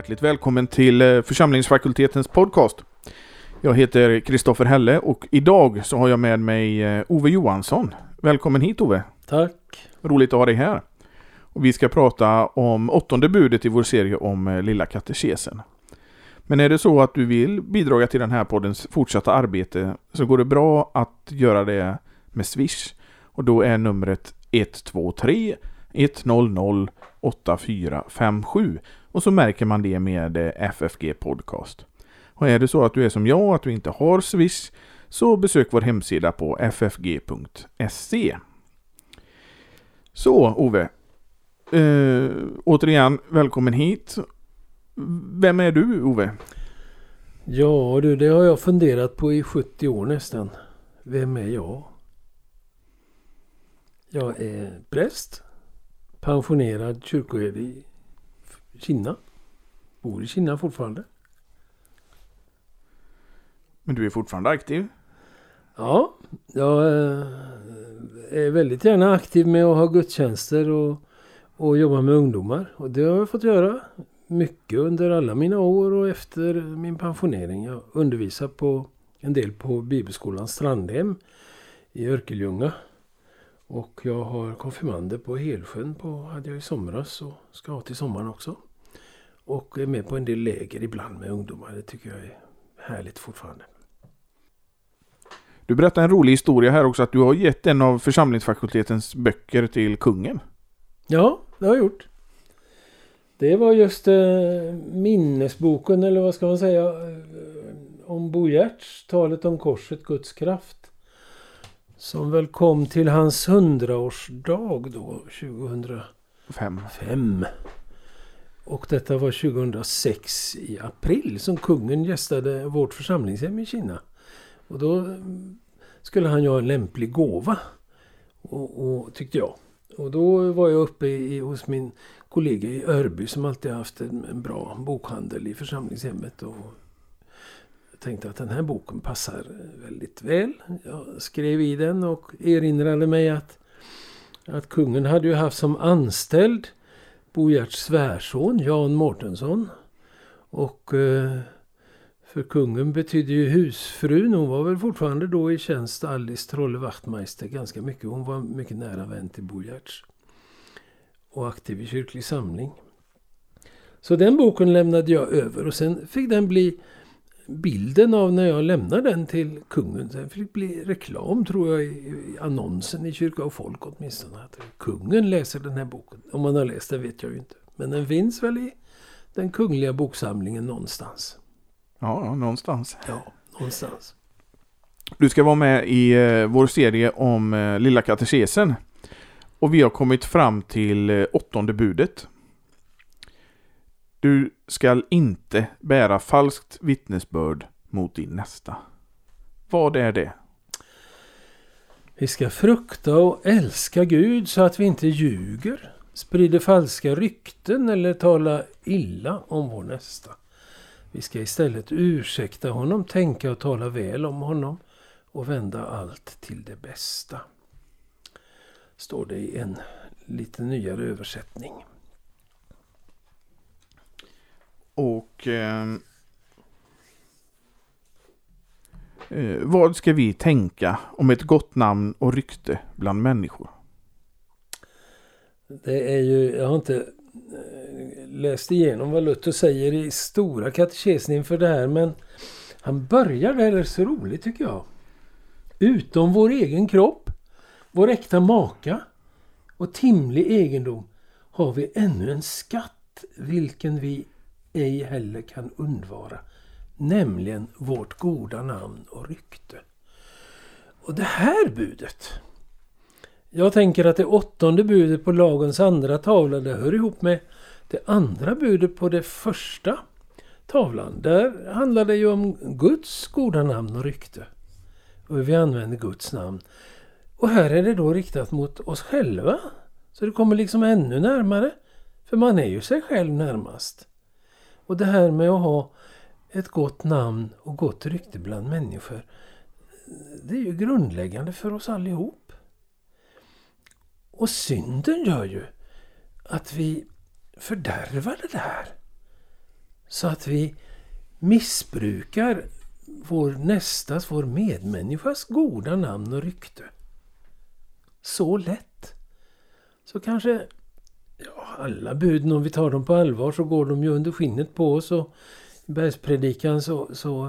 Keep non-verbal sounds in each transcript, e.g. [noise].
Hjärtligt välkommen till eh, församlingsfakultetens podcast. Jag heter Kristoffer Helle och idag så har jag med mig eh, Ove Johansson. Välkommen hit Ove! Tack! Roligt att ha dig här. Och vi ska prata om åttonde budet i vår serie om eh, Lilla katekesen. Men är det så att du vill bidra till den här poddens fortsatta arbete så går det bra att göra det med Swish. Och då är numret 123 100 8457 och så märker man det med eh, FFG Podcast. Och är det så att du är som jag att du inte har Swish så besök vår hemsida på ffg.se. Så Ove, eh, återigen välkommen hit. Vem är du Ove? Ja du, det har jag funderat på i 70 år nästan. Vem är jag? Jag är präst, pensionerad kyrkoherde i Kina. Bor i Kina fortfarande. Men du är fortfarande aktiv? Ja, jag eh, är väldigt gärna aktiv med att ha gudstjänster och, och jobba med ungdomar. Och det har jag fått göra mycket under alla mina år och efter min pensionering. Jag undervisar på en del på Bibelskolan Strandhem i Örkelljunga. Och jag har konfirmander på Helsjön på, hade jag i somras och ska ha till sommaren också. Och är med på en del läger ibland med ungdomar. Det tycker jag är härligt fortfarande. Du berättar en rolig historia här också att du har gett en av församlingsfakultetens böcker till kungen. Ja, det har jag gjort. Det var just eh, minnesboken, eller vad ska man säga, eh, om Bo Giertz, talet om korset, Guds kraft. Som väl kom till hans hundraårsdag då, 2005. Fem. Och detta var 2006 i april som kungen gästade vårt församlingshem i Kina. Och då mm, skulle han göra en lämplig gåva. Och, och, tyckte jag. Och då var jag uppe i, hos min kollega i Örby som alltid haft en, en bra bokhandel i församlingshemmet. Och jag tänkte att den här boken passar väldigt väl. Jag skrev i den och erinrade mig att, att kungen hade ju haft som anställd Bo Giertz svärson Jan Mårtensson. Och eh, för kungen betydde ju husfrun. Hon var väl fortfarande då i tjänst Alice Trolle Wachtmeister ganska mycket. Hon var mycket nära vän till Bo Giertz. Och aktiv i kyrklig samling. Så den boken lämnade jag över och sen fick den bli bilden av när jag lämnar den till kungen. Sen fick det bli reklam tror jag i annonsen i Kyrka och Folk åtminstone. Att kungen läser den här boken. Om man har läst den vet jag ju inte. Men den finns väl i den kungliga boksamlingen någonstans. Ja, någonstans. Ja, någonstans. Du ska vara med i eh, vår serie om eh, Lilla katekesen. Och vi har kommit fram till eh, åttonde budet. Du skall inte bära falskt vittnesbörd mot din nästa. Vad är det? Vi ska frukta och älska Gud så att vi inte ljuger, sprider falska rykten eller talar illa om vår nästa. Vi ska istället ursäkta honom, tänka och tala väl om honom och vända allt till det bästa. Står det i en lite nyare översättning. Och ehm, eh, vad ska vi tänka om ett gott namn och rykte bland människor? Det är ju, jag har inte eh, läst igenom vad Luther säger i stora katekesen inför det här men han börjar där, det är så roligt tycker jag. Utom vår egen kropp, vår äkta maka och timlig egendom har vi ännu en skatt vilken vi ej heller kan undvara, nämligen vårt goda namn och rykte. Och det här budet, jag tänker att det åttonde budet på lagens andra tavla, det hör ihop med det andra budet på det första tavlan. Där handlar det ju om Guds goda namn och rykte. Och vi använder Guds namn. Och här är det då riktat mot oss själva. Så det kommer liksom ännu närmare. För man är ju sig själv närmast. Och det här med att ha ett gott namn och gott rykte bland människor. Det är ju grundläggande för oss allihop. Och synden gör ju att vi fördärvar det där. Så att vi missbrukar vår nästas, vår medmänniskas goda namn och rykte. Så lätt. Så kanske ja, alla buden, om vi tar dem på allvar, så går de ju under skinnet på oss. Och I bergspredikan så, så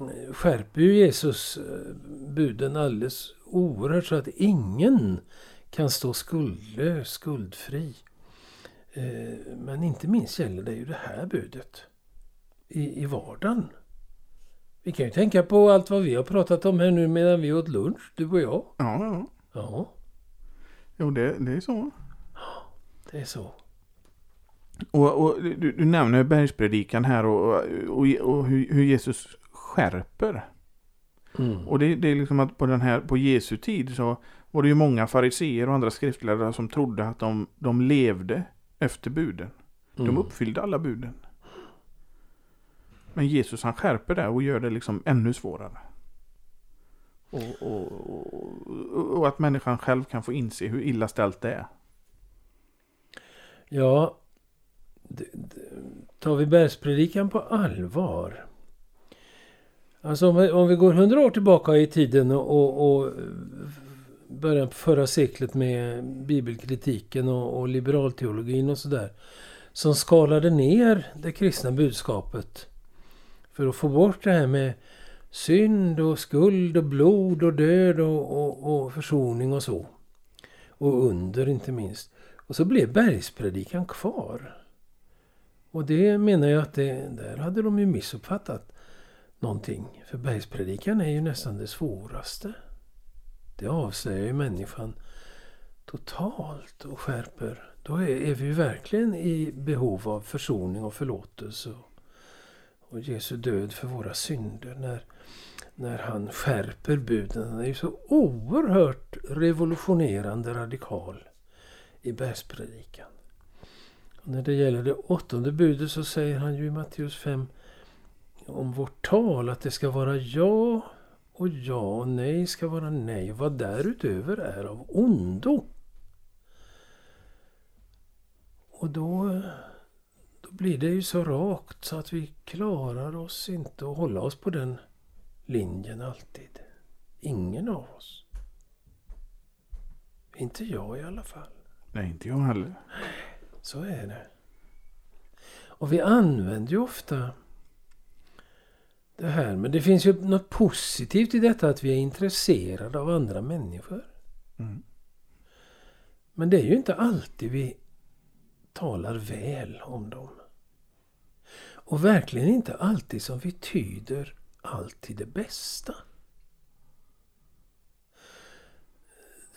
eh, skärper ju Jesus eh, buden alldeles oerhört så att ingen kan stå skuldlös, skuldfri. Eh, men inte minst gäller det ju det här budet i, i vardagen. Vi kan ju tänka på allt vad vi har pratat om här nu medan vi åt lunch, du och jag. Ja, ja. Ja, Jo, det, det är så. Det är så. Och, och du, du nämner bergspredikan här och, och, och hur, hur Jesus skärper. Mm. Och det, det är liksom att på den här, på Jesu tid så var det ju många fariseer och andra skriftlärare som trodde att de, de levde efter buden. De Mm. uppfyllde alla buden. Men Jesus han skärper det och gör det liksom ännu svårare. Och, och, och, och att människan själv kan få inse hur illa ställt det är. Ja, tar vi bergspredikan på allvar. Alltså om vi, om vi går hundra år tillbaka i tiden och, och, och början på förra seklet med bibelkritiken och, och liberalteologin och sådär. Som skalade ner det kristna budskapet. För att få bort det här med synd och skuld och blod och död och, och, och försoning och så. Och under inte minst. Och så blev bergspredikan kvar. Och det menar jag att det, där hade de ju missuppfattat någonting. För bergspredikan är ju nästan det svåraste. Det avslöjar ju människan totalt och skärper. Då är, är vi ju verkligen i behov av försoning och förlåtelse. Och, och Jesu död för våra synder. När, när han skärper buden. Han är ju så oerhört revolutionerande radikal i bergspredikan. Och när det gäller det åttonde budet så säger han ju i Matteus 5 om vårt tal att det ska vara ja och ja och nej ska vara nej. Vad därutöver är av ondo. Och då, då blir det ju så rakt så att vi klarar oss inte att hålla oss på den linjen alltid. Ingen av oss. Inte jag i alla fall. Nej, inte jag heller. Så är det. Och vi använder ju ofta det här. Men det finns ju något positivt i detta att vi är intresserade av andra människor. Mm. Men det är ju inte alltid vi talar väl om dem. Och verkligen inte alltid som vi tyder allt till det bästa.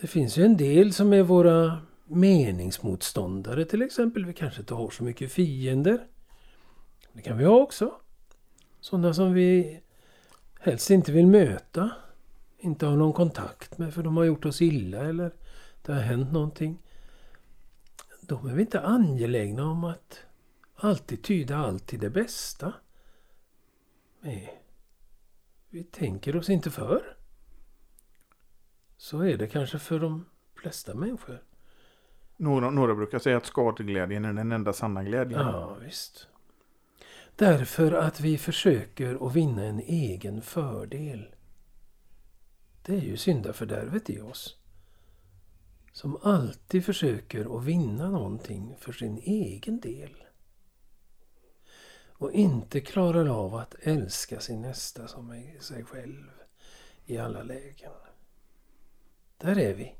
Det finns ju en del som är våra meningsmotståndare till exempel. Vi kanske inte har så mycket fiender. Det kan vi ha också. Sådana som vi helst inte vill möta. Inte ha någon kontakt med för de har gjort oss illa eller det har hänt någonting. De är vi inte angelägna om att alltid tyda allt till det bästa. Nej. Vi tänker oss inte för. Så är det kanske för de flesta människor. Några, några brukar säga att skadeglädjen är den enda sanna glädjen. Ja, visst. Därför att vi försöker att vinna en egen fördel. Det är ju syndafördärvet i oss. Som alltid försöker att vinna någonting för sin egen del. Och inte klarar av att älska sin nästa som sig själv i alla lägen. Där är vi.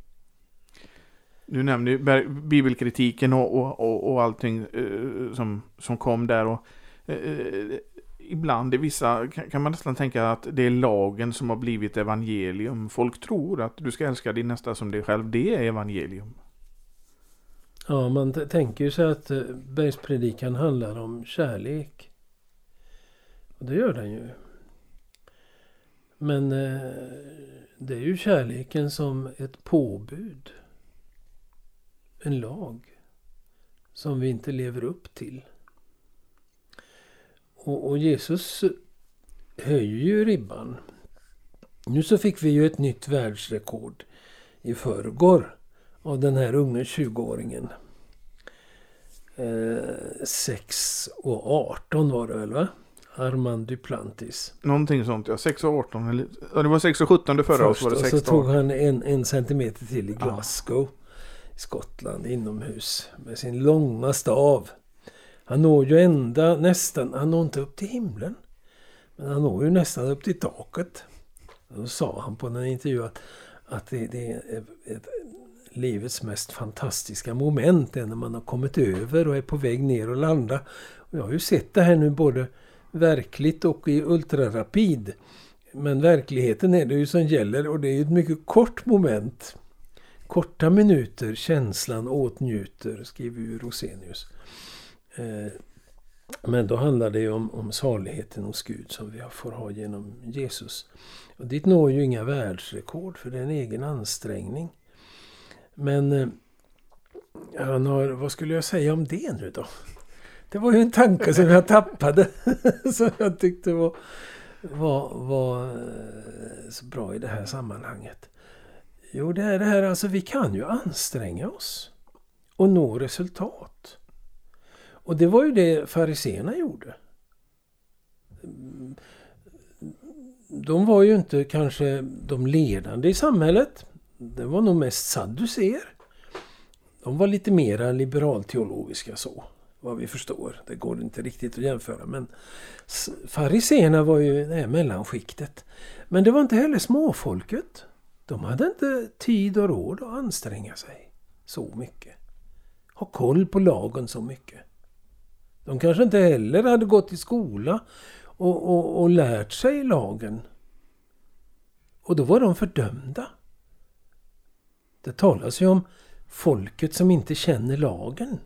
Du nämnde ju bibelkritiken och, och, och, och allting eh, som, som kom där. Och, eh, eh ibland i vissa kan, man nästan tänka att det är lagen som har blivit evangelium. Folk tror att du ska älska din nästa som dig själv. Det är evangelium. Ja, man tänker ju sig att eh, bergspredikan handlar om kärlek. Och det gör den ju. Men eh, det är ju kärleken som ett påbud. En lag. Som vi inte lever upp till. Och, och Jesus höjer ju ribban. Nu så fick vi ju ett nytt världsrekord i förrgår av den här unge 20-åringen. Eh, 6 och 18 var det väl va? Armand Duplantis. Någonting sånt ja. 6 och 18. Eller, ja, det var 6 och 17 det förra var det och 6 så tog han en, en centimeter till i Glasgow. I Skottland inomhus. Med sin långa stav. Han når ju ända nästan, han når inte upp till himlen. Men han når ju nästan upp till taket. Då sa han på en intervju att, att det, det är ett, livets mest fantastiska moment är när man har kommit över och är på väg ner och landa. Och jag har ju sett det här nu både verkligt och i ultrarapid. Men verkligheten är det ju som gäller och det är ett mycket kort moment. Korta minuter, känslan åtnjuter, skriver ju Rosenius. Eh, men då handlar det ju om, om saligheten hos Gud som vi får ha genom Jesus. Och dit når ju inga världsrekord för det är en egen ansträngning. Men eh, han har, vad skulle jag säga om det nu då? Det var ju en tanke som jag tappade. [laughs] som jag tyckte var, var, var eh, så bra i det här sammanhanget. Jo, det är det här alltså, vi kan ju anstränga oss och nå resultat. Och det var ju det fariseerna gjorde. De var ju inte kanske de ledande i samhället. Det var nog mest sadduceer. De var lite mera liberalteologiska så, vad vi förstår. Det går inte riktigt att jämföra. Men fariseerna var ju det här mellanskiktet. Men det var inte heller småfolket. De hade inte tid och råd att anstränga sig så mycket. Ha koll på lagen så mycket. De kanske inte heller hade gått i skola och, och, och lärt sig lagen. Och då var de fördömda. Det talas ju om folket som inte känner lagen.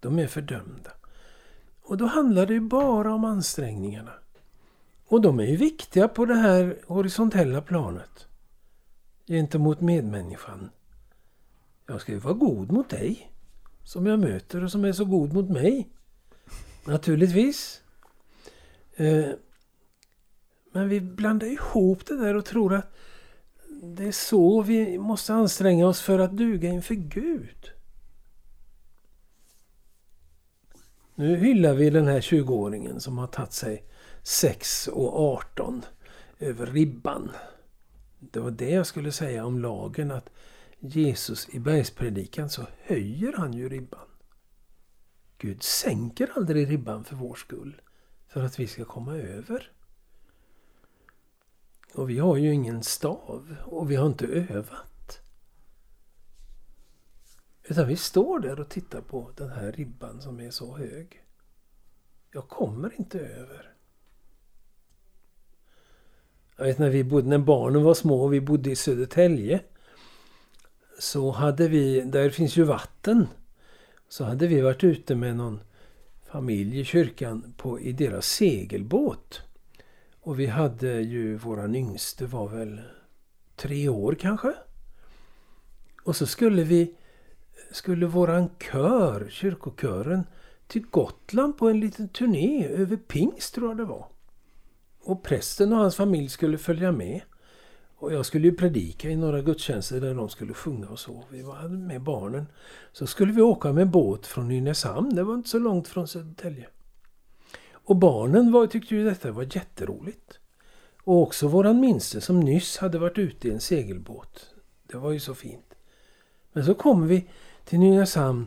De är fördömda. Och då handlar det ju bara om ansträngningarna. Och de är ju viktiga på det här horisontella planet. Gentemot medmänniskan. Jag ska ju vara god mot dig. Som jag möter och som är så god mot mig. Naturligtvis. Eh, men vi blandar ihop det där och tror att det är så vi måste anstränga oss för att duga inför Gud. Nu hyllar vi den här 20-åringen som har tagit sig 6 och 18 över ribban. Det var det jag skulle säga om lagen att Jesus i bergspredikan så höjer han ju ribban. Gud sänker aldrig ribban för vår skull. För att vi ska komma över. Och vi har ju ingen stav och vi har inte övat. Utan vi står där och tittar på den här ribban som är så hög. Jag kommer inte över. Jag vet när, vi bodde, när barnen var små och vi bodde i Södertälje. Så hade vi, där finns ju vatten. Så hade vi varit ute med någon familj i kyrkan på, i deras segelbåt. Och vi hade ju, våran yngste var väl tre år kanske. Och så skulle vi, skulle våran kör, kyrkokören, till Gotland på en liten turné över pingst tror jag det var. Och prästen och hans familj skulle följa med. Och jag skulle ju predika i några gudstjänster där de skulle sjunga och så. Vi var med barnen. Så skulle vi åka med båt från Nynäshamn. Det var inte så långt från Södertälje. Och barnen var, tyckte ju detta var jätteroligt. Och också våran minste som nyss hade varit ute i en segelbåt. Det var ju så fint. Men så kommer vi till Nynäshamn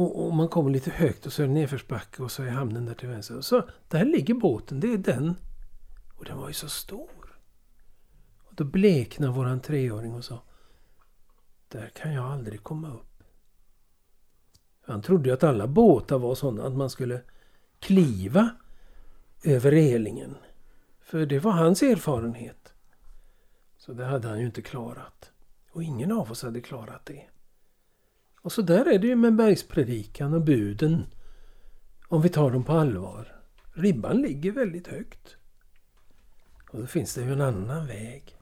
och, och, man kommer lite högt och så är det nedförsbacke och så är hamnen där till vänster. Och så, där ligger båten, det är den. Och den var ju så stor. Och då bleknar våran treåring och sa Där kan jag aldrig komma upp. Han trodde ju att alla båtar var sådana att man skulle kliva över relingen. För det var hans erfarenhet. Så det hade han ju inte klarat. Och ingen av oss hade klarat det. Och så där är det ju med bergspredikan och buden. Om vi tar dem på allvar. Ribban ligger väldigt högt. Och då finns det ju en annan väg.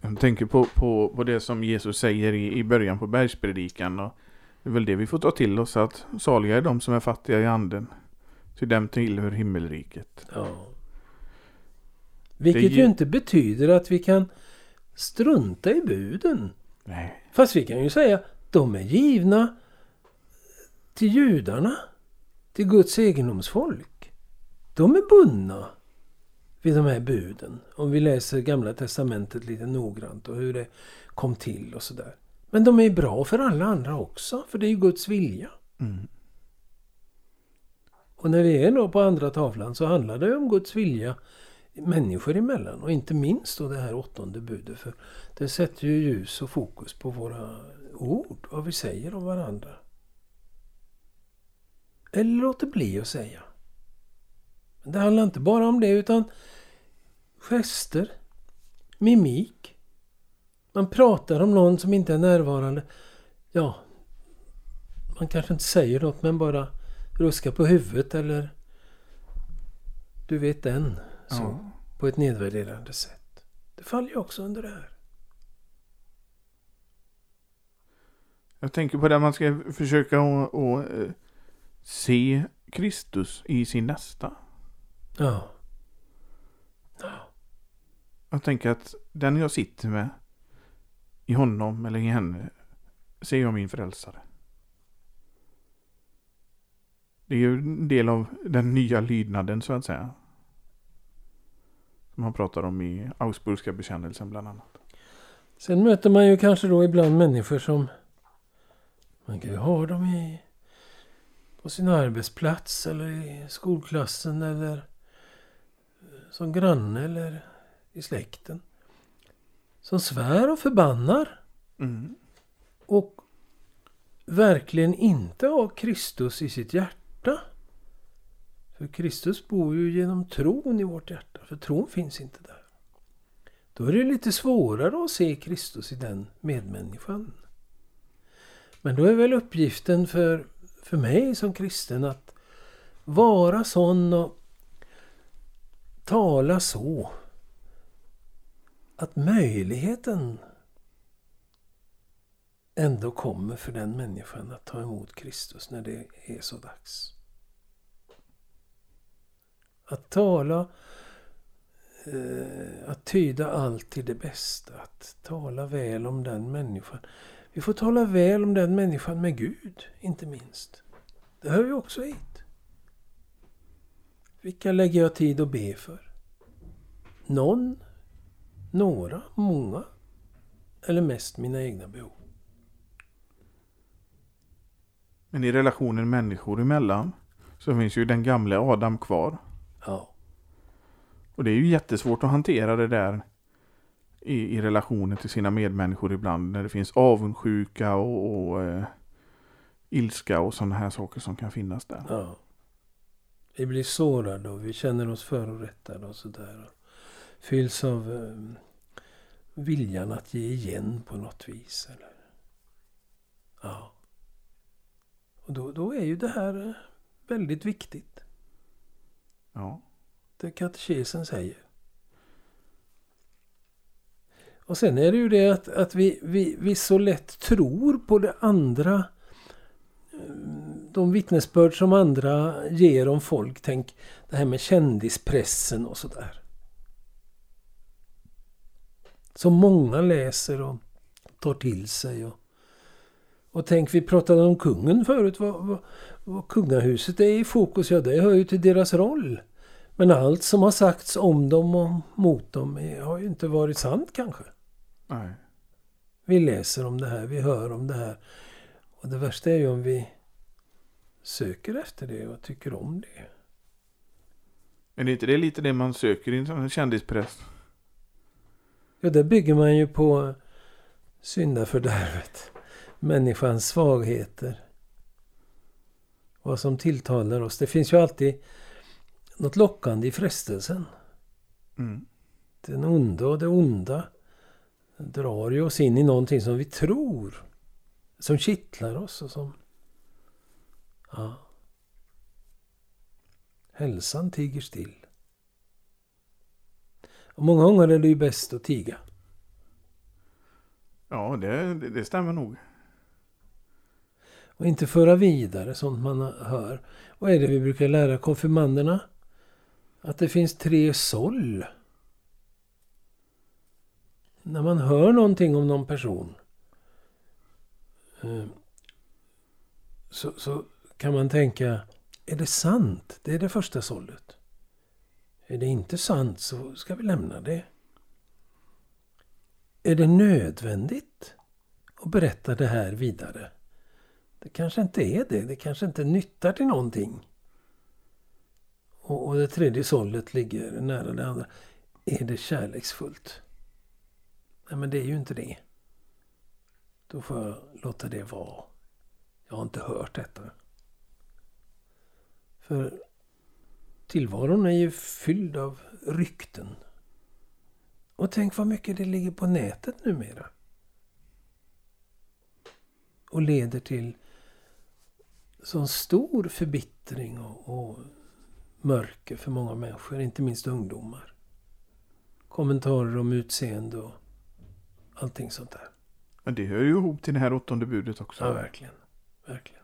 Jag tänker på, på, på det som Jesus säger i, i början på bergspredikan. Och det är väl det vi får ta till oss att saliga är de som är fattiga i anden. Till dem tillhör himmelriket. Ja. Vilket ju inte betyder att vi kan strunta i buden. Nej. Fast vi kan ju säga de är givna till judarna. Till Guds egendomsfolk. De är bundna vid de här buden. Om vi läser Gamla Testamentet lite noggrant och hur det kom till och sådär. Men de är bra för alla andra också, för det är ju Guds vilja. Mm. Och när vi är då på andra tavlan så handlar det om Guds vilja människor emellan. Och inte minst då det här åttonde budet. För det sätter ju ljus och fokus på våra ord, vad vi säger om varandra. Eller låter bli att säga. Men det handlar inte bara om det utan gester, mimik. Man pratar om någon som inte är närvarande. Ja, man kanske inte säger något men bara ruskar på huvudet eller du vet den. Så, Ja. På ett nedvärderande sätt. Det faller ju också under det här. Jag tänker på det man ska försöka att att, eh, se Kristus i sin nästa. Ja. Jag tänker att den jag sitter med i honom eller i henne ser jag min frälsare. Det är ju en del av den nya lydnaden så att säga. Som man pratar om i Augsburgska bekännelsen bland annat. Sen möter man ju kanske då ibland människor som man kan ju ha dem i på sin arbetsplats eller i skolklassen eller som granne eller i släkten. Som svär och förbannar Mm. och verkligen inte har Kristus i sitt hjärta. För Kristus bor ju genom tron i vårt hjärta, för tron finns inte där. Då är det lite svårare att se Kristus i den medmänniskan. Men då är väl uppgiften för, för mig som kristen att vara sån och tala så att möjligheten ändå kommer för den människan att ta emot Kristus när det är så dags. Att tala, eh, att tyda allt till det bästa, att tala väl om den människan. Vi får tala väl om den människan med Gud, inte minst. Det hör ju också hit. Vilka lägger jag tid att be för? Någon? Några? Många? Eller mest mina egna behov? Men i relationen människor emellan så finns ju den gamla Adam kvar. Och det är ju jättesvårt att hantera det där i, i relationen till sina medmänniskor ibland. När det finns avundsjuka och, och eh, ilska och sådana här saker som kan finnas där. Ja. Vi blir sårade och vi känner oss förorättade och sådär. Fylls av eh, viljan att ge igen på något vis. Eller? Ja. Och då, då är ju det här eh, väldigt viktigt. Ja. Det katekesen säger. Och sen är det ju det att, att vi, vi, vi så lätt tror på det andra. De vittnesbörd som andra ger om folk. Tänk det här med kändispressen och sådär. Som många läser och tar till sig. Och, och tänk, vi pratade om kungen förut. Vad, vad, vad kungahuset är i fokus, ja det hör ju till deras roll. Men allt som har sagts om dem och mot dem har ju inte varit sant kanske. Nej. Vi läser om det här, vi hör om det här. Och det värsta är ju om vi söker efter det och tycker om det. Men är inte det lite det man söker i en kändispress? Ja, där bygger man ju på syndafördärvet. Människans svagheter. Vad som tilltalar oss. Det finns ju alltid något lockande i frestelsen. Mm. Den onde och det onda drar ju oss in i någonting som vi tror. Som kittlar oss och som... Ja. Hälsan tiger still. Och många gånger är det ju bäst att tiga. Ja, det, det, det stämmer nog. Och inte föra vidare sånt man hör. Vad är det vi brukar lära konfirmanderna? Att det finns tre såll. När man hör någonting om någon person. Eh, så, så kan man tänka, är det sant? Det är det första sållet. Är det inte sant så ska vi lämna det. Är det nödvändigt att berätta det här vidare? Det kanske inte är det. Det kanske inte nyttar till någonting. Och, och det tredje sållet ligger nära det andra. Är det kärleksfullt? Nej, men det är ju inte det. Då får jag låta det vara. Jag har inte hört detta. För tillvaron är ju fylld av rykten. Och tänk vad mycket det ligger på nätet numera. Och leder till sån stor förbittring och, och mörker för många människor, inte minst ungdomar. Kommentarer om utseende och allting sånt där. Men det hör ju ihop till det här åttonde budet också. Ja, verkligen. Verkligen.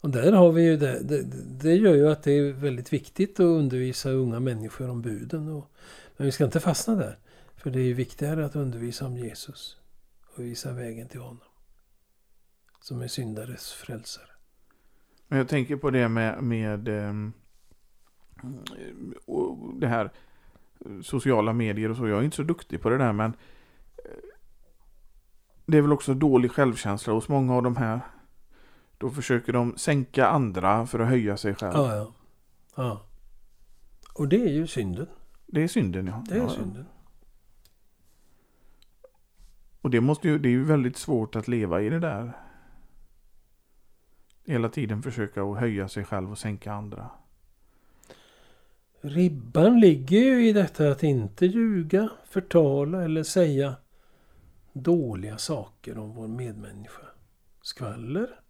Och där har vi ju det, det. Det gör ju att det är väldigt viktigt att undervisa unga människor om buden. Och, men vi ska inte fastna där. För det är viktigare att undervisa om Jesus. Och visa vägen till honom. Som är syndares frälsare. Jag tänker på det med, med um, det här sociala medier och så. Jag är inte så duktig på det där men eh, det är väl också dålig självkänsla hos många av de här. Då försöker de sänka andra för att höja sig själv. Ja, ja. ja. Och det är ju synden. Det är synden, ja. Det är ja, synden. Och det, måste ju, det är ju väldigt svårt att leva i det där. Hela tiden försöka att höja sig själv och sänka andra. Ribban ligger ju i detta att inte ljuga, förtala eller säga dåliga saker om vår medmänniska. Skvaller.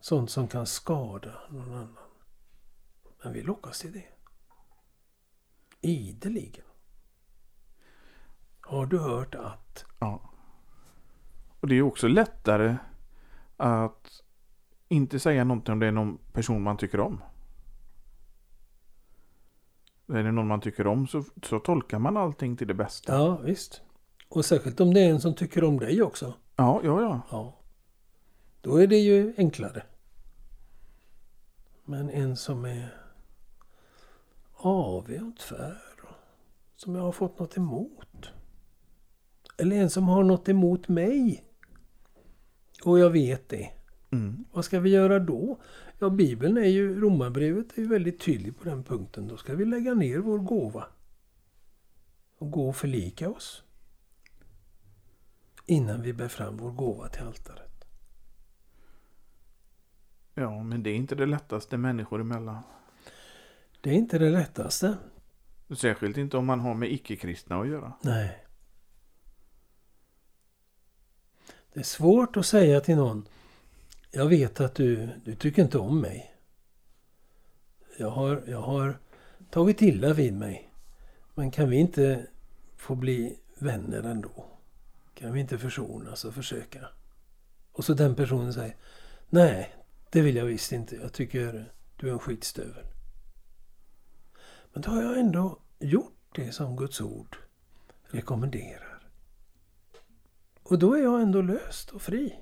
Sånt som kan skada någon annan. Men vi lockas till det. Ideligen. Har du hört att? Ja. Och det är också lättare att inte säga någonting om det är någon person man tycker om. Är det någon man tycker om så, så tolkar man allting till det bästa. Ja, visst. Och särskilt om det är en som tycker om dig också. Ja, ja, ja. Ja. Då är det ju enklare. Men en som är avig och tvär. Som jag har fått något emot. Eller en som har något emot mig. Och jag vet det. Mm. Vad ska vi göra då? Ja, Bibeln är ju, Romarbrevet är ju väldigt tydlig på den punkten. Då ska vi lägga ner vår gåva. Och gå och förlika oss. Innan vi bär fram vår gåva till altaret. Ja, men det är inte det lättaste människor emellan. Det är inte det lättaste. Särskilt inte om man har med icke-kristna att göra. Nej. Det är svårt att säga till någon Jag vet att du, du tycker inte om mig. Jag har, jag har tagit illa vid mig. Men kan vi inte få bli vänner ändå? Kan vi inte försonas och försöka? Och så den personen säger Nej, det vill jag visst inte. Jag tycker du är en skitstövel. Men då har jag ändå gjort det som Guds ord rekommenderar. Och då är jag ändå löst och fri.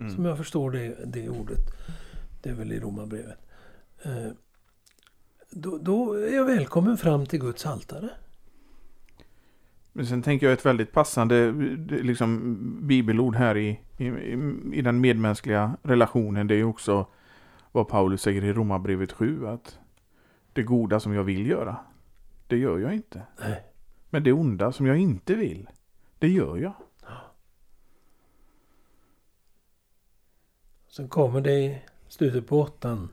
Mm. Som jag förstår det, det ordet. Det är väl i Romarbrevet. Eh, då, då är jag välkommen fram till Guds altare. Men sen tänker jag ett väldigt passande liksom, bibelord här i, i, i den medmänskliga relationen. Det är också vad Paulus säger i Romarbrevet 7. Att det goda som jag vill göra, det gör jag inte. Nej. Men det onda som jag inte vill, det gör jag. Sen kommer det i slutet på åttan.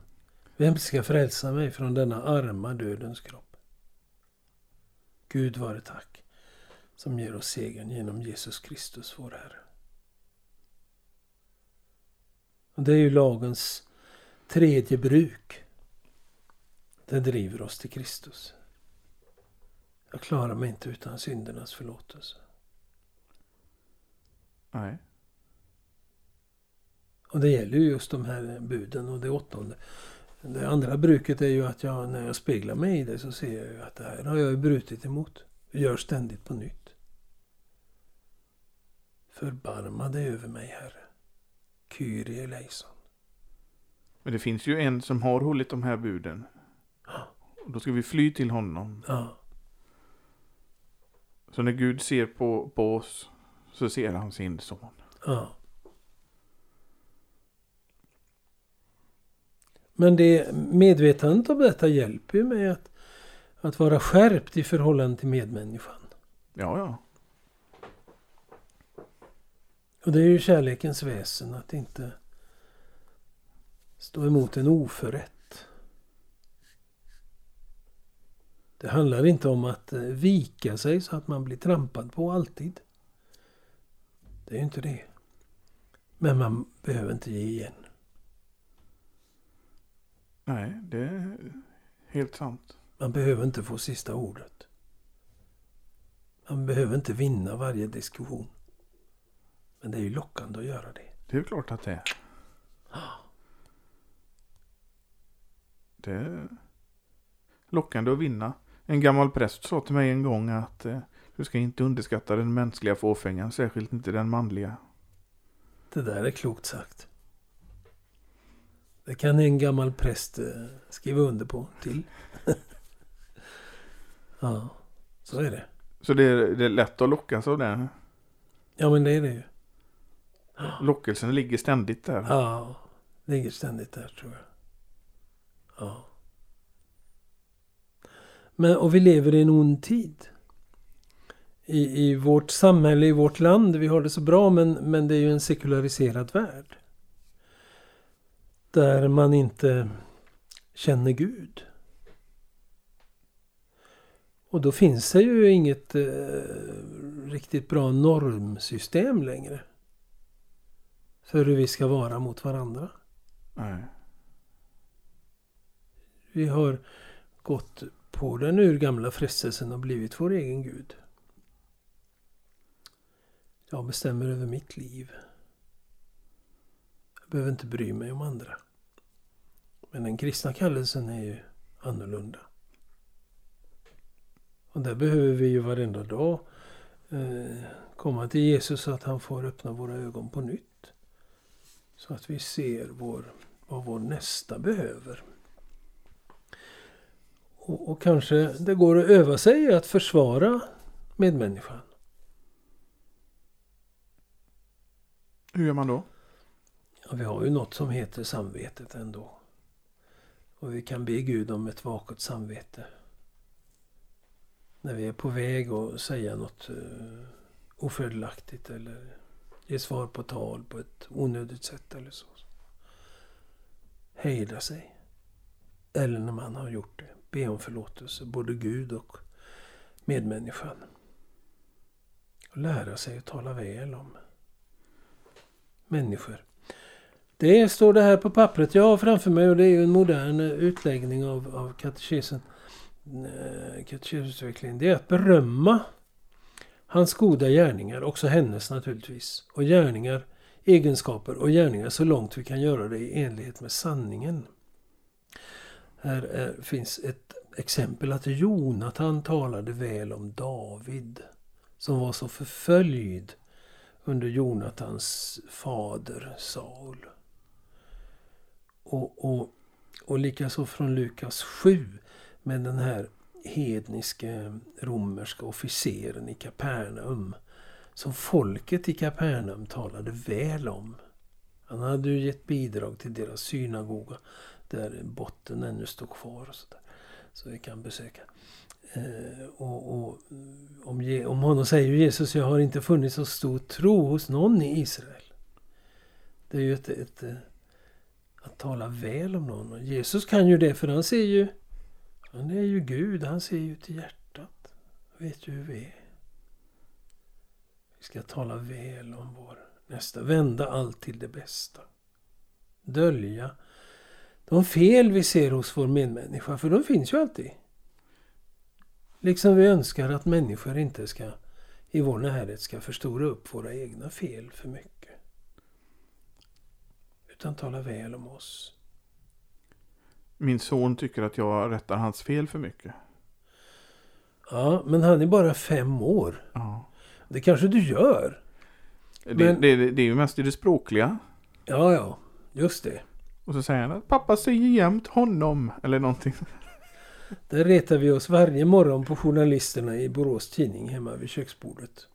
Vem ska frälsa mig från denna arma dödens kropp? Gud vare tack som ger oss segern genom Jesus Kristus vår Herre. Och det är ju lagens tredje bruk. Det driver oss till Kristus. Jag klarar mig inte utan syndernas förlåtelse. Nej. Och det gäller ju just de här buden och det åttonde. Det andra bruket är ju att jag, när jag speglar mig i det så ser jag ju att det här har jag brutit emot. Jag gör ständigt på nytt. Förbarma dig över mig, Herre. Kyrie eleison. Men det finns ju en som har hållit de här buden. Och då ska vi fly till honom. Ja, Så när Gud ser på, på oss så ser han sin son. ja. Men det medvetandet om detta hjälper ju mig att, att vara skärpt i förhållande till medmänniskan. Ja, ja. Och det är ju kärlekens väsen att inte stå emot en oförrätt. Det handlar inte om att eh, vika sig så att man blir trampad på alltid. Det är ju inte det. Men man behöver inte ge igen. Nej, det är helt sant. Man behöver inte få sista ordet. Man behöver inte vinna varje diskussion. Men det är ju lockande att göra det. Det är klart att det är. Det är lockande att vinna. En gammal präst sa till mig en gång att eh, du ska inte underskatta den mänskliga fåfängan, särskilt inte den manliga. Det där är klokt sagt. Det kan en gammal präst eh, skriva under på till. [laughs] ja, så är det. Så det är, det är lätt att lockas av det. Ja, men det är det ju. Lockelsen ligger ständigt där. Ja, ligger ständigt där tror jag. Ja. Men, och vi lever i en ond tid. I, I vårt samhälle, i vårt land, vi har det så bra men, men det är ju en sekulariserad värld. Där man inte känner Gud. Och då finns det ju inget eh, riktigt bra normsystem längre. För hur vi ska vara mot varandra. Nej. Vi har gått på den urgamla frestelsen och blivit vår egen Gud. Jag bestämmer över mitt liv. Jag behöver inte bry mig om andra. Men den kristna kallelsen är ju annorlunda. Och där behöver vi ju varenda dag eh, komma till Jesus så att han får öppna våra ögon på nytt. Så att vi ser vår, vad vår nästa behöver. Och, och kanske det går att öva sig att försvara medmänniskan. Hur gör man då? Ja, vi har ju något som heter samvetet ändå. Och vi kan be Gud om ett vaket samvete. När vi är på väg att säga något eh, ofördelaktigt eller ge svar på tal på ett onödigt sätt eller så. Hejda sig. Eller när man har gjort det. Be om förlåtelse, både Gud och medmänniskan. Och lära sig att tala väl om människor. Det står det här på pappret jag har framför mig och det är ju en modern eh, utläggning av, av katekesen. Eh, Katekesutvecklingen. Det är att berömma hans goda gärningar, också hennes naturligtvis. Och gärningar, egenskaper och gärningar så långt vi kan göra det i enlighet med sanningen. Här är, finns ett exempel att Jonatan talade väl om David som var så förföljd under Jonatans fader Saul. Och, och, och likaså från Lukas 7 med den här hedniske romerska officeren i Kapernaum som folket i Kapernaum talade väl om. Han hade ju gett bidrag till deras synagoga där botten ännu står kvar. Och så, där. så vi kan besöka. Eh, och, och, om, Je- om honom säger Jesus, jag har inte funnit så stor tro hos någon i Israel. Det är ju ett, ett, att tala väl om någon. Och Jesus kan ju det för han ser ju, han är ju Gud, han ser ju till hjärtat. Han vet ju hur vi är. Vi ska tala väl om vår nästa, vända allt till det bästa. Dölja de fel vi ser hos vår medmänniska, för de finns ju alltid. Liksom vi önskar att människor inte ska i vår närhet ska förstora upp våra egna fel för mycket. Utan tala väl om oss. Min son tycker att jag rättar hans fel för mycket. Ja, men han är bara fem år. Ja. Det kanske du gör. Det, Men- det, det, det är ju mest i det språkliga. Ja, ja. Just det. Och så säger han att pappa säger jämt honom. Eller någonting. [laughs] Där retar vi oss varje morgon på journalisterna i Borås Tidning hemma vid köksbordet.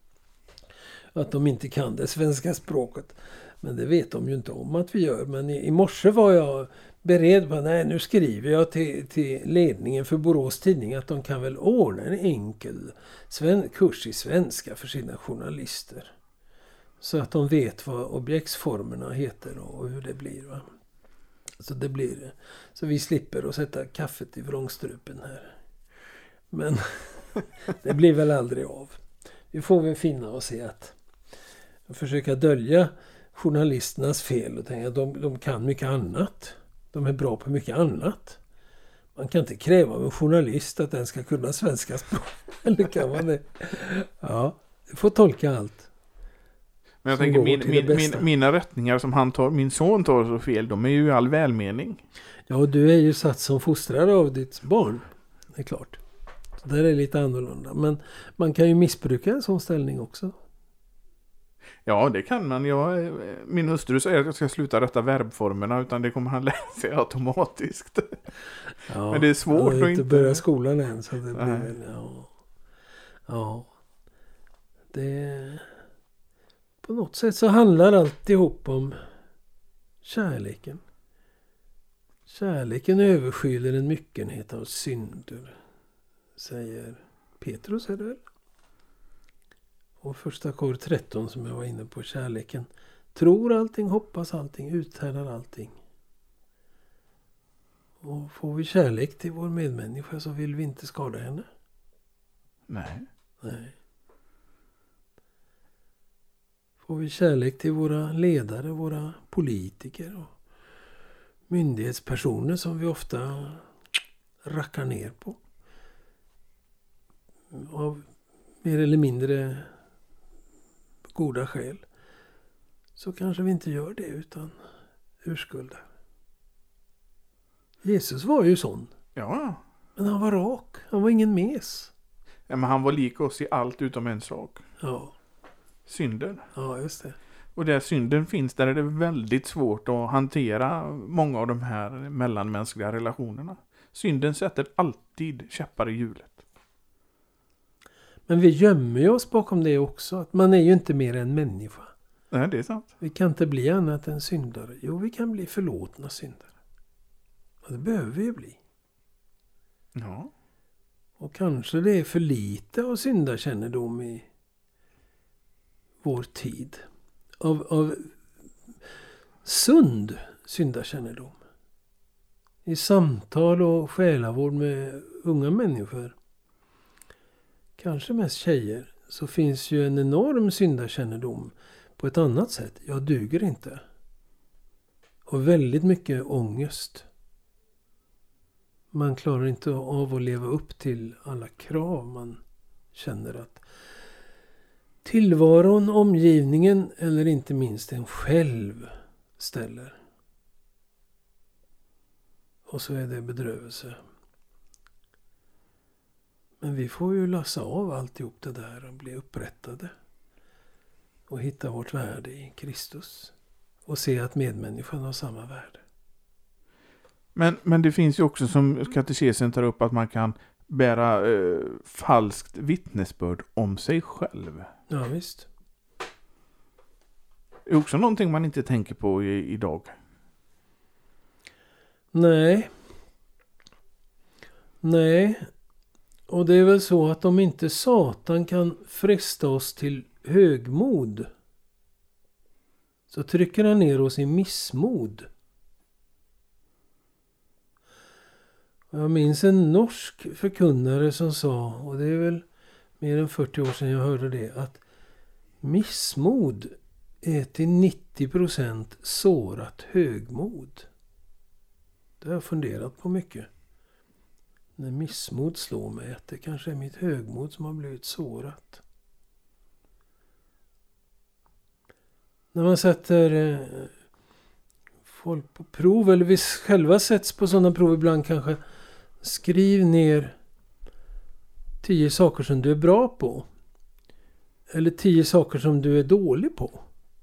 Att de inte kan det svenska språket. Men det vet de ju inte om att vi gör. Men i, i morse var jag beredd på nej nu skriver jag till, till ledningen för Borås Tidning att de kan väl ordna en enkel sven, kurs i svenska för sina journalister. Så att de vet vad objektsformerna heter och hur det blir. Va? Så det blir så vi slipper att sätta kaffet i vrångstrupen här. Men [laughs] det blir väl aldrig av. Vi får väl finna oss i att försöka dölja journalisternas fel och tänka att de, de kan mycket annat. De är bra på mycket annat. Man kan inte kräva av en journalist att den ska kunna svenska språk. [laughs] Eller kan man det? Ja, det får tolka allt. Men jag tänker min, min, min, mina rättningar som han tar, min son tar så fel, de är ju i all välmening. Ja, och du är ju satt som fostrare av ditt barn. Det är klart. Så där är det lite annorlunda. Men man kan ju missbruka en sån ställning också. Ja, det kan man. Jag, eh, min hustru säger att jag ska sluta rätta verbformerna, utan det kommer han [laughs] lära sig automatiskt. Ja, Men det är svårt att inte inte- börjat skolan än. Så det blir Nej. väl, ja. ja. Det... På något sätt så handlar alltihop om kärleken. Kärleken överskyler en myckenhet av synder. Säger Petrus, är det väl? Och första kor 13 som jag var inne på, kärleken. Tror allting, hoppas allting, uthärdar allting. Och får vi kärlek till vår medmänniska så vill vi inte skada henne. Nej. Nej. Får vi kärlek till våra ledare, våra politiker och myndighetspersoner som vi ofta rackar ner på. Av mer eller mindre goda skäl. Så kanske vi inte gör det utan urskuldar. Jesus var ju sån. Ja. Men han var rak. Han var ingen mes. ja, men han var lik oss i allt utom en sak. Ja, Synden. ja just det. Och där synden finns, där är det väldigt svårt att hantera många av de här mellanmänskliga relationerna. Synden sätter alltid käppar i hjulet. Men vi gömmer ju oss bakom det också. Att man är ju inte mer än människa. Nej, det är sant. Vi kan inte bli annat än syndare. Jo, vi kan bli förlåtna syndare. Och det behöver vi ju bli. Ja. Och kanske det är för lite av syndakännedom i vår tid. Av, av sund syndakännedom. I samtal och själavård med unga människor, kanske mest tjejer, så finns ju en enorm syndakännedom på ett annat sätt. Jag duger inte. Och väldigt mycket ångest. Man klarar inte av att leva upp till alla krav man känner att tillvaron, omgivningen eller inte minst en själv ställer. Och så är det bedrövelse. Men vi får ju lassa av alltihop det där och bli upprättade. Och hitta vårt värde i Kristus. Och se att medmänniskan har samma värde. Men, men det finns ju också som katekesen tar upp att man kan bära eh, falskt vittnesbörd om sig själv. Ja visst. Det är också någonting man inte tänker på i, idag. Nej. Nej. Och det är väl så att om inte Satan kan fresta oss till högmod så trycker han ner oss i missmod. Jag minns en norsk förkunnare som sa, och det är väl mer än 40 år sedan jag hörde det, att missmod är till 90 procent sårat högmod. Det har jag funderat på mycket. När missmod slår mig att det kanske är mitt högmod som har blivit sårat. När man sätter eh, folk på prov, eller vi själva sätts på sådana prov ibland kanske. Skriv ner tio saker som du är bra på. Eller tio saker som du är dålig på.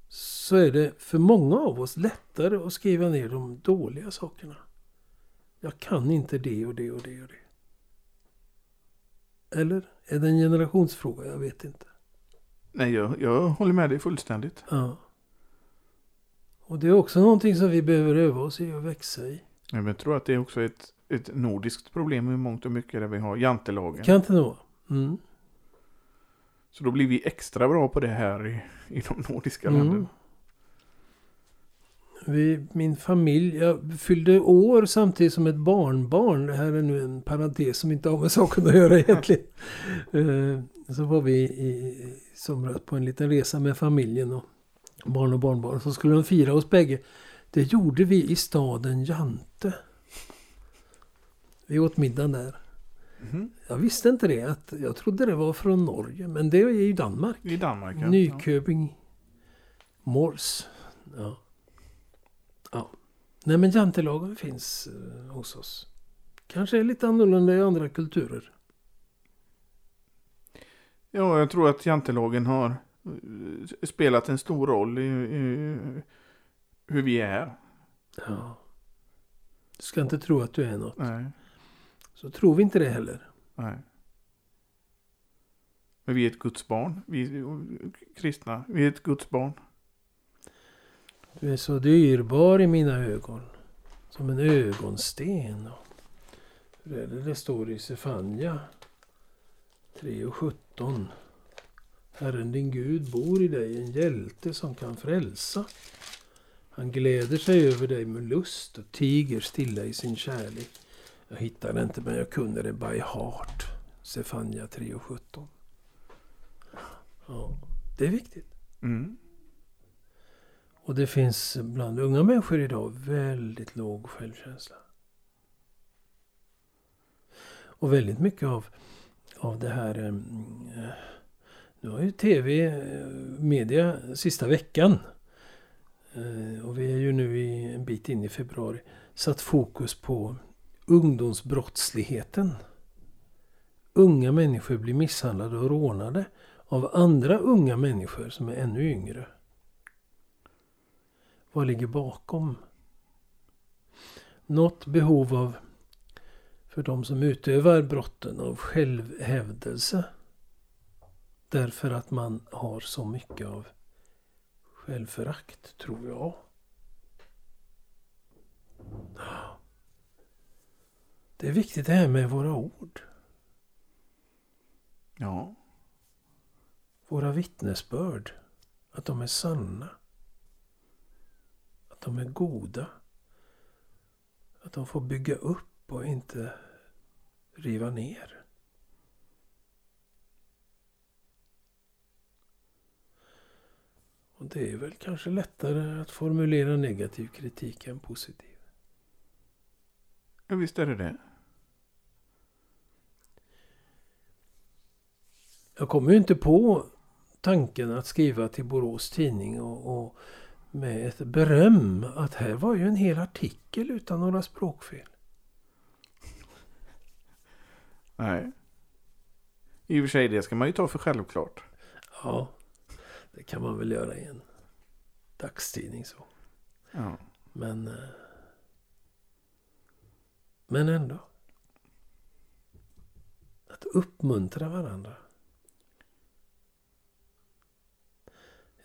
så är det för många av oss lättare att skriva ner de dåliga sakerna. Jag kan inte det och det och det och det. Eller? Är det en generationsfråga? Jag vet inte. Nej, jag, jag håller med dig fullständigt. Ja. Och det är också någonting som vi behöver öva oss i och växa i. Men jag tror att det är också ett, ett nordiskt problem i mångt och mycket där vi har jantelagen. Kan inte nå. Mm. Så då blir vi extra bra på det här i, i de nordiska Mm. länderna. Vi, min familj, jag fyllde år samtidigt som ett barnbarn. Det här är nu en parentes som inte har med saken att göra egentligen. [laughs] Eh, så var vi i, somras på en liten resa med familjen och barn och barnbarn. Så skulle de fira oss bägge. Det gjorde vi i staden Jante. Vi åt middag där. Mhm. Jag visste inte det. Att, jag trodde det var från Norge. Men det är ju Danmark. I Danmark ja. Nyköping. Mors. Ja. Ja. Nej men jantelagen finns eh, hos oss. Kanske är lite annorlunda i andra kulturer. Ja, jag tror att jantelagen har eh, spelat en stor roll i, i hur vi är. Ja. Du ska inte tro att du är något. Nej, Så tror vi inte det heller. nej. Men vi är ett Guds barn. Vi är kristna. Vi är ett Guds barn. Du är så dyrbar i mina ögon. Som en ögonsten. Hur är det det står i Sefania 3 och 17. Herren din Gud bor i dig, en hjälte som kan frälsa. Han gläder sig över dig med lust och tiger stilla i sin kärlek. Jag hittar det inte men jag kunde det by heart. Sefania 3 och 17. Ja, det är viktigt. Mm. Och det finns bland unga människor idag väldigt låg självkänsla. Och väldigt mycket av, av det här... eh, Nu har ju tv, eh, media, sista veckan eh, och vi är ju nu i, en bit in i februari satt fokus på ungdomsbrottsligheten. Unga människor blir misshandlade och rånade av andra unga människor som är ännu yngre. Vad ligger bakom? Något behov av, för de som utövar brotten, av självhävdelse. Därför att man har så mycket av självförakt, tror jag. Det är viktigt det här med våra ord. Ja. Våra vittnesbörd. Att de är sanna. Att de är goda. Att de får bygga upp och inte riva ner. Och det är väl kanske lättare att formulera negativ kritik än positiv. ja, visst är det det. Jag kommer ju inte på tanken att skriva till Borås Tidning och, och med ett beröm att här var ju en hel artikel utan några språkfel. Nej. I och för sig, det ska man ju ta för självklart. Ja, det kan man väl göra i en dagstidning så. Ja. Men, eh, men ändå. Att uppmuntra varandra.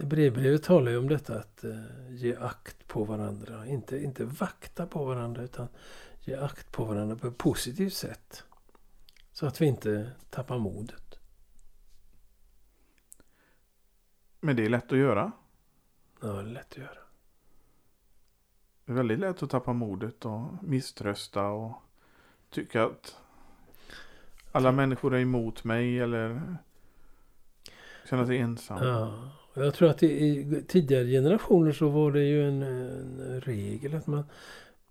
Brevbrevet talar ju om detta att eh, ge akt på varandra. Inte, inte vakta på varandra utan ge akt på varandra på ett positivt sätt. Så att vi inte tappar modet. Men det är lätt att göra. Ja, det är lätt att göra. Det är väldigt lätt att tappa modet och misströsta och tycka att alla människor är emot mig eller känna sig ensam. Ja, jag tror att i, tidigare generationer så var det ju en, en regel att man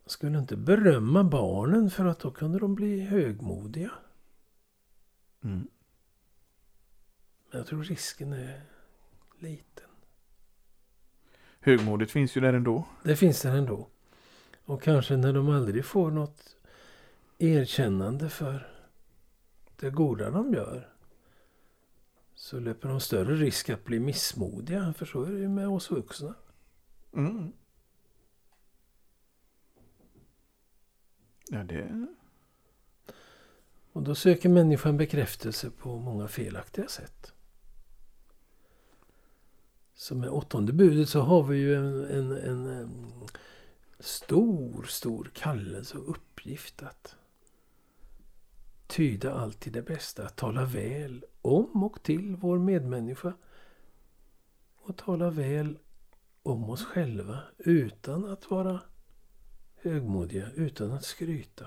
skulle inte berömma barnen för att då kunde de bli högmodiga. Mm. Men jag tror risken är liten. Högmodet finns ju där ändå. Det finns där ändå. Och kanske när de aldrig får något erkännande för det goda de gör. Så löper de större risk att bli missmodiga. För så är det ju med oss vuxna. Mm. Ja, det... Och då söker människan bekräftelse på många felaktiga sätt. Så med åttonde budet så har vi ju en, en, en, stor, stor kallelse och uppgift att tyda allt till det bästa. Att tala väl om och till vår medmänniska. Och tala väl om oss själva utan att vara högmodiga, utan att skryta.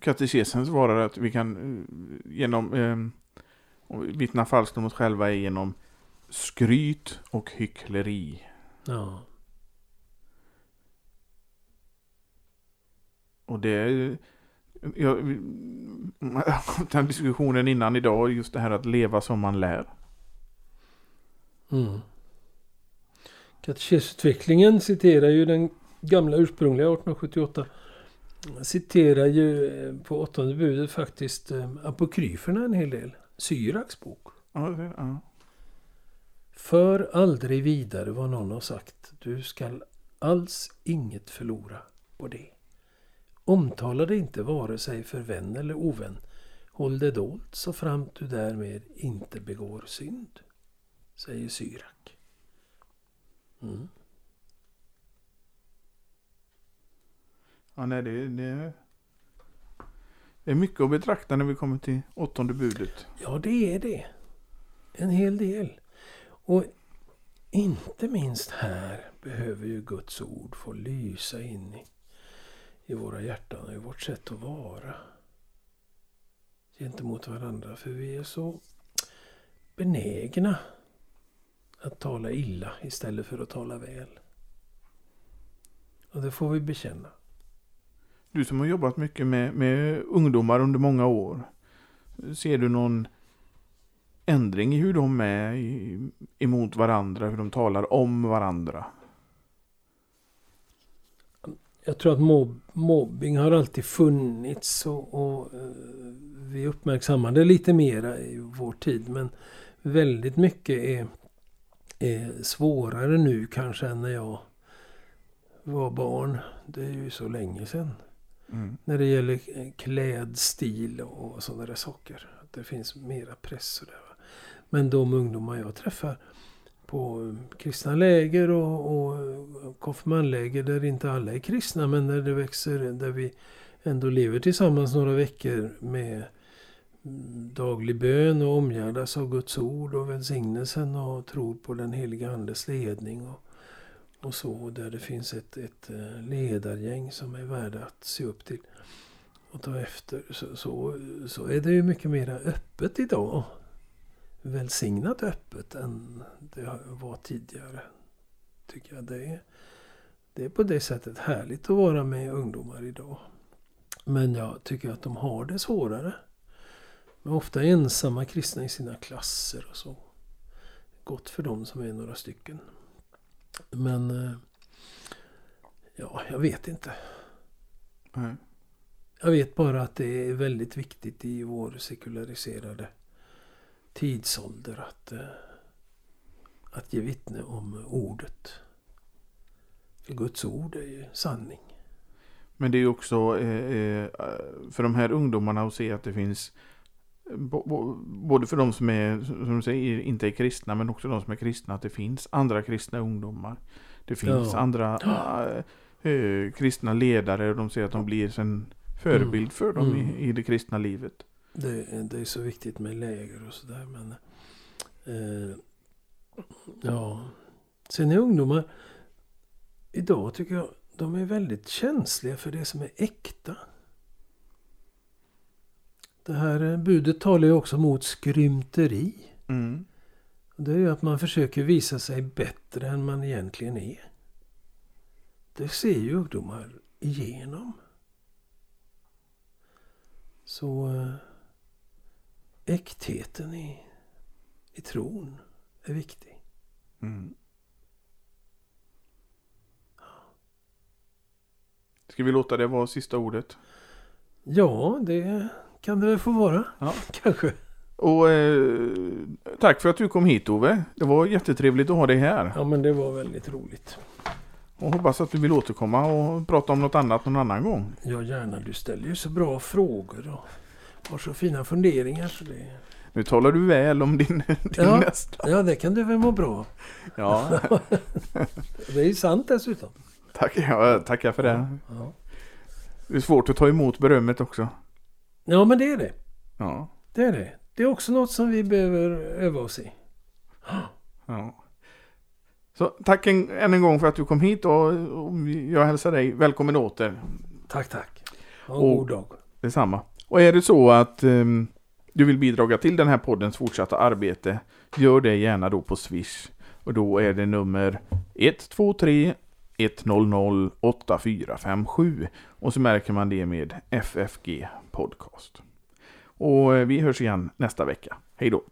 Katekesen svarar att vi kan eh, genom eh, vittna falskt om oss själva genom skryt och hyckleri. Ja. Och det är... Jag [laughs] den diskussionen innan idag, just det här att leva som man lär. Mm. Katekesutvecklingen citerar ju den gamla ursprungliga 1878 citerar ju eh, på åttonde budet faktiskt eh, apokryferna en hel del. Syraks bok. Ja. För aldrig vidare vad någon har sagt. Du skall alls inget förlora på det. Omtala det inte vare sig för vän eller ovän. Håll det dolt så framt du därmed inte begår synd. Säger Syrak. Mm. ja nej, det, det, det är mycket att betrakta när vi kommer till åttonde budet. Ja, det är det. En hel del. Och inte minst här behöver ju Guds ord få lysa in i, i våra hjärtan och i vårt sätt att vara gentemot varandra. För vi är så benägna att tala illa istället för att tala väl. Och det får vi bekänna. Du som har jobbat mycket med, med ungdomar under många år. Ser du någon ändring i hur de är emot varandra, hur de talar om varandra? Jag tror att mobb, mobbing har alltid funnits och, och eh, vi uppmärksammar det lite mera i vår tid. Men väldigt mycket är, är svårare nu kanske än när jag var barn. Det är ju så länge sedan. Mm. När det gäller eh, klädstil och sådana där saker. Att Det finns mera press och det. Men de ungdomar jag träffar på kristna läger och, och konfirmandläger där inte alla är kristna men där det växer, där vi ändå lever tillsammans några veckor med daglig bön och omgärdas av Guds ord och välsignelsen och tror på den heliga Andes ledning. Och, och så, där det finns ett, ett eh, ledargäng som är värda att se upp till och ta efter. Så, så, så är det ju mycket mer öppet idag. Välsignat öppet än det var tidigare. Tycker jag det är. Det är på det sättet härligt att vara med ungdomar idag. Men jag tycker att de har det svårare. De är ofta ensamma kristna i sina klasser och så. Gott för dem som är några stycken. Men... eh, Ja, jag vet inte. Nej. Jag vet bara att det är väldigt viktigt i vår sekulariserade tidsålder att, eh, att ge vittne om ordet. För Guds ord är ju sanning. Men det är ju också eh, eh, för de här ungdomarna att se att det finns både för de som är, som säger, inte är kristna men också de som är kristna att det finns andra kristna ungdomar. Det finns Ja. andra kristna ledare och de ser att de blir en förebild för dem Mm. i, i det kristna livet. Det, det är så viktigt med läger och sådär. Men, eh, ja. Sen är ungdomar idag tycker jag de är väldigt känsliga för det som är äkta. Det här eh, budet talar ju också mot skrymteri. Mm. Det är ju att man försöker visa sig bättre än man egentligen är. Det ser ju ungdomar igenom. Så eh, äktheten i, i tron är viktig. Mm. Ska vi låta det vara sista ordet? Ja, det kan det väl få vara. Ja. [laughs] Kanske. Och eh, tack för att du kom hit Ove. Det var jättetrevligt att ha dig här. Ja, men det var väldigt roligt. Och hoppas att du vill återkomma och prata om något annat någon annan gång. Ja, gärna. Du ställer ju så bra frågor och har så fina funderingar. Så det... Nu talar du väl om din, [laughs] din Ja. nästa. Ja, det kan du väl må bra. Ja, [laughs] Det är ju sant dessutom. tack, ja, tackar för det. Ja. Det är svårt att ta emot berömmet också. ja, men det är det. Ja, Det är det. Det är också något som vi behöver öva oss i. ja. Så tack en, än en gång för att du kom hit och, och jag hälsar dig välkommen åter. Tack, tack. Ha en Och- god dag. Detsamma. Och är det så att um, du vill bidra till den här poddens fortsatta arbete, gör det gärna då på Swish. Och då är det nummer 123 100 8457. Och så märker man det med FFG Podcast. Och eh, vi hörs igen nästa vecka. Hej då!